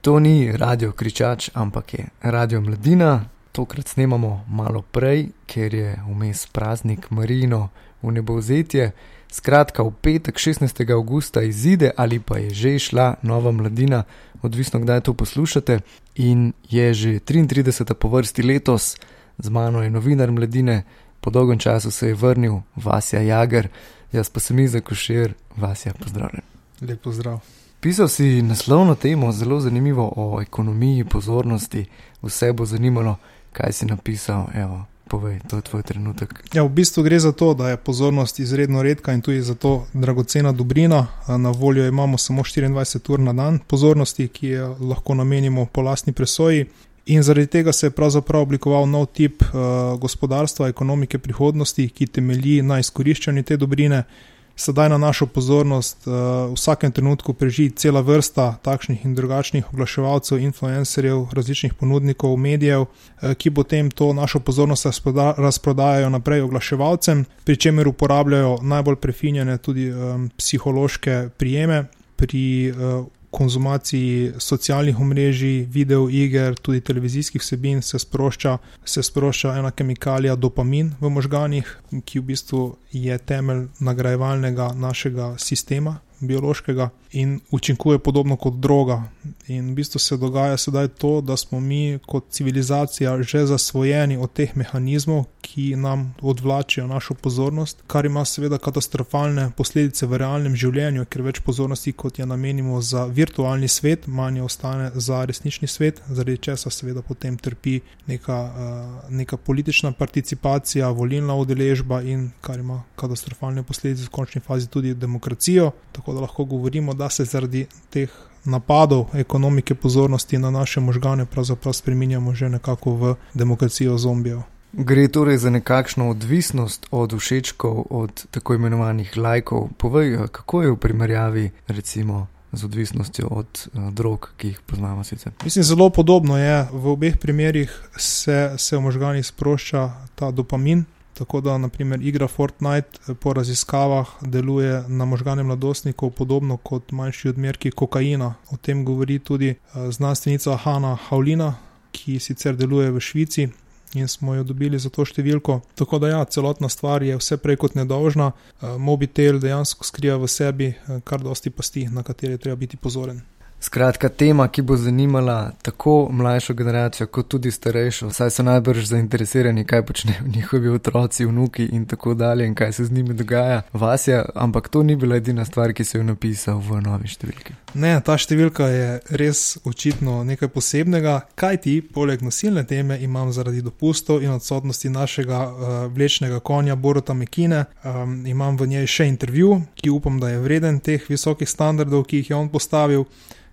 To ni radio kričač, ampak je radio mladina. Tokrat snemamo malo prej, ker je vmes praznik Marino v nebovzetje. Skratka, v petek 16. augusta izide ali pa je že šla nova mladina, odvisno kdaj to poslušate. In je že 33. po vrsti letos, z mano je novinar mladine, po dolgem času se je vrnil Vasja Jager, jaz pa sem Iza Košir, Vasja, pozdravljen. Lep pozdrav. Pisal si naslovno temo, zelo zanimivo o ekonomiji, pozornosti, vse bo zanimalo, kaj si napisal. Evo, povej, to je tvoj trenutek. Ja, v bistvu gre za to, da je pozornost izredno redka in tudi zato dragocena dobrina. Na voljo imamo samo 24 ur na dan pozornosti, ki jo lahko namenimo po lastni presoji. In zaradi tega se je pravzaprav oblikoval nov tip uh, gospodarstva, ekonomike prihodnosti, ki temelji na izkoriščanju te dobrine. Sedaj na našo pozornost uh, v vsakem trenutku preži cela vrsta takšnih in drugačnih oglaševalcev, influencerjev, različnih ponudnikov, medijev, uh, ki potem to našo pozornost razproda razprodajajo naprej oglaševalcem, pri čemer uporabljajo najbolj prefinjene tudi um, psihološke prijeme pri uh, konzumaciji socialnih omrežij, video iger, tudi televizijskih vsebin se sprošča, se sprošča ena kemikalija dopamin v možganjih, ki v bistvu je temelj nagrajevalnega našega sistema, biološkega in učinkuje podobno kot droga. In v bistvu se dogaja sedaj to, da smo mi kot civilizacija že zasvojeni od teh mehanizmov, ki nam odvlačijo našo pozornost, kar ima seveda katastrofalne posledice v realnem življenju, ker več pozornosti, kot je namenimo za virtualni svet, manj ostane za resnični svet, zaradi česa seveda potem trpi neka, uh, neka politična participacija, volilna udeležba in kar ima katastrofalne posledice v končni fazi tudi demokracijo. Tako da lahko govorimo, da se zaradi teh napadov ekonomike pozornosti na naše možgane pravzaprav spreminjamo že nekako v demokracijo zombijev. Gre torej za nekakšno odvisnost od všečkov, od tako imenovanih lajkov. Povej, kako je v primerjavi recimo z odvisnostjo od uh, drog, ki jih poznamo sicer? Mislim, zelo podobno je. V obeh primerjih se, se v možganih sprošča ta dopamin, Tako da, naprimer, igra Fortnite eh, po raziskavah deluje na možgane mladostnikov podobno kot manjši odmerki kokaina. O tem govori tudi eh, znanstvenica Hanna Haulina, ki sicer deluje v Švici in smo jo dobili za to številko. Tako da, ja, celotna stvar je vse prej kot nedolžna. Eh, mobitel dejansko skriva v sebi kar dosti pasti, na katere treba biti pozoren. Skratka, tema, ki bo zanimala tako mlajšo generacijo, kot tudi starejšo, saj so najbrž zainteresirani, kaj počnejo njihovi otroci, vnuki in tako dalje, in kaj se z njimi dogaja. Vasja, ampak to ni bila edina stvar, ki se je napisal v novi številki. Ne, ta številka je res očitno nekaj posebnega, kaj ti, poleg nosilne teme, imam zaradi dopustov in odsotnosti našega uh, vlečnega konja Borota Mekine, um, imam v njej še intervju, ki upam, da je vreden teh visokih standardov, ki jih je on postavil.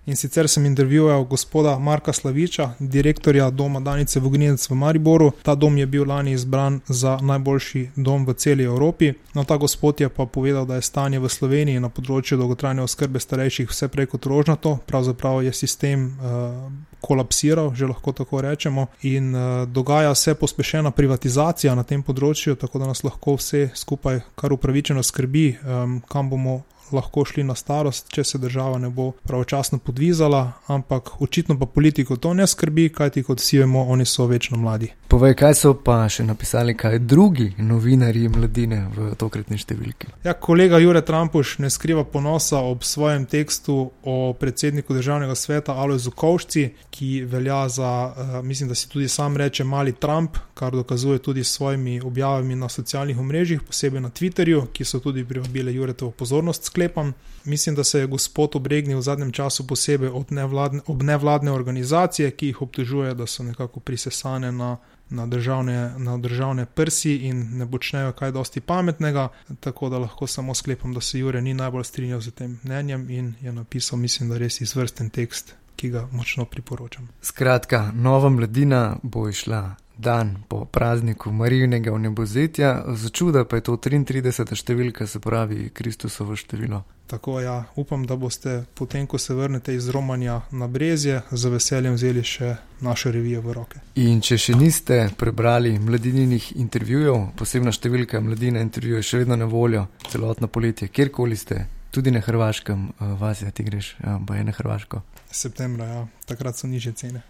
In sicer sem intervjuval gospoda Marka Slaviča, direktorja doma Danice Vogninec v Mariboru. Ta dom je bil lani izbran za najboljši dom v celi Evropi. No, ta gospod je pa povedal, da je stanje v Sloveniji na področju dolgotrajne oskrbe starejših vse prej kot rožnato, pravzaprav je sistem. Uh, Kolapsiral, že lahko tako rečemo, in uh, dogaja se pospešena privatizacija na tem področju, tako da nas lahko vse skupaj, kar upravičeno skrbi, um, kam bomo lahko šli na starost, če se država ne bo pravočasno podvizala, ampak očitno pa politiko to ne skrbi, kajti kot vsi vemo, oni so večno mladi. Povej, kaj so pa še napisali, kaj drugi novinarji mladine v tokratni številki? Ja, kolega Jure Trumpuš ne skriva ponosa ob svojem tekstu o predsedniku državnega sveta Aloizu Kovšci, ki velja za, uh, mislim, da si tudi sam reče, mali Trump, kar dokazuje tudi s svojimi objavami na socialnih omrežjih, posebej na Twitterju, ki so tudi privabile Juretovo pozornost sklepam. Mislim, da se je gospod obregnil v zadnjem času posebej nevladne, ob nevladne organizacije, ki jih obtožuje, da so nekako prisesane na, na, državne, na državne prsi in ne počnejo kaj dosti pametnega. Tako da lahko samo sklepam, da se Jure ni najbolj strinjal z tem mnenjem in je napisal, mislim, da res izvrsten tekst, ki ga močno priporočam. Skratka, nova mladina bo išla dan po prazniku Marijinega vnebozetja, začuda pa je to 33. številka, se pravi Kristusovo število. Tako ja, upam, da boste potem, ko se vrnete iz Romanja na Brezje, z veseljem vzeli še našo revijo v roke. In če še niste prebrali mladininih intervjujev, posebna številka mladine intervjuje še vedno na voljo celotno poletje, kjerkoli ste, tudi na Hrvaškem, uh, vas je, ti greš, pa je na Hrvaško. Septembra, ja. takrat so niže cene.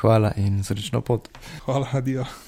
Hvala in srečno pot. Hvala, adijo.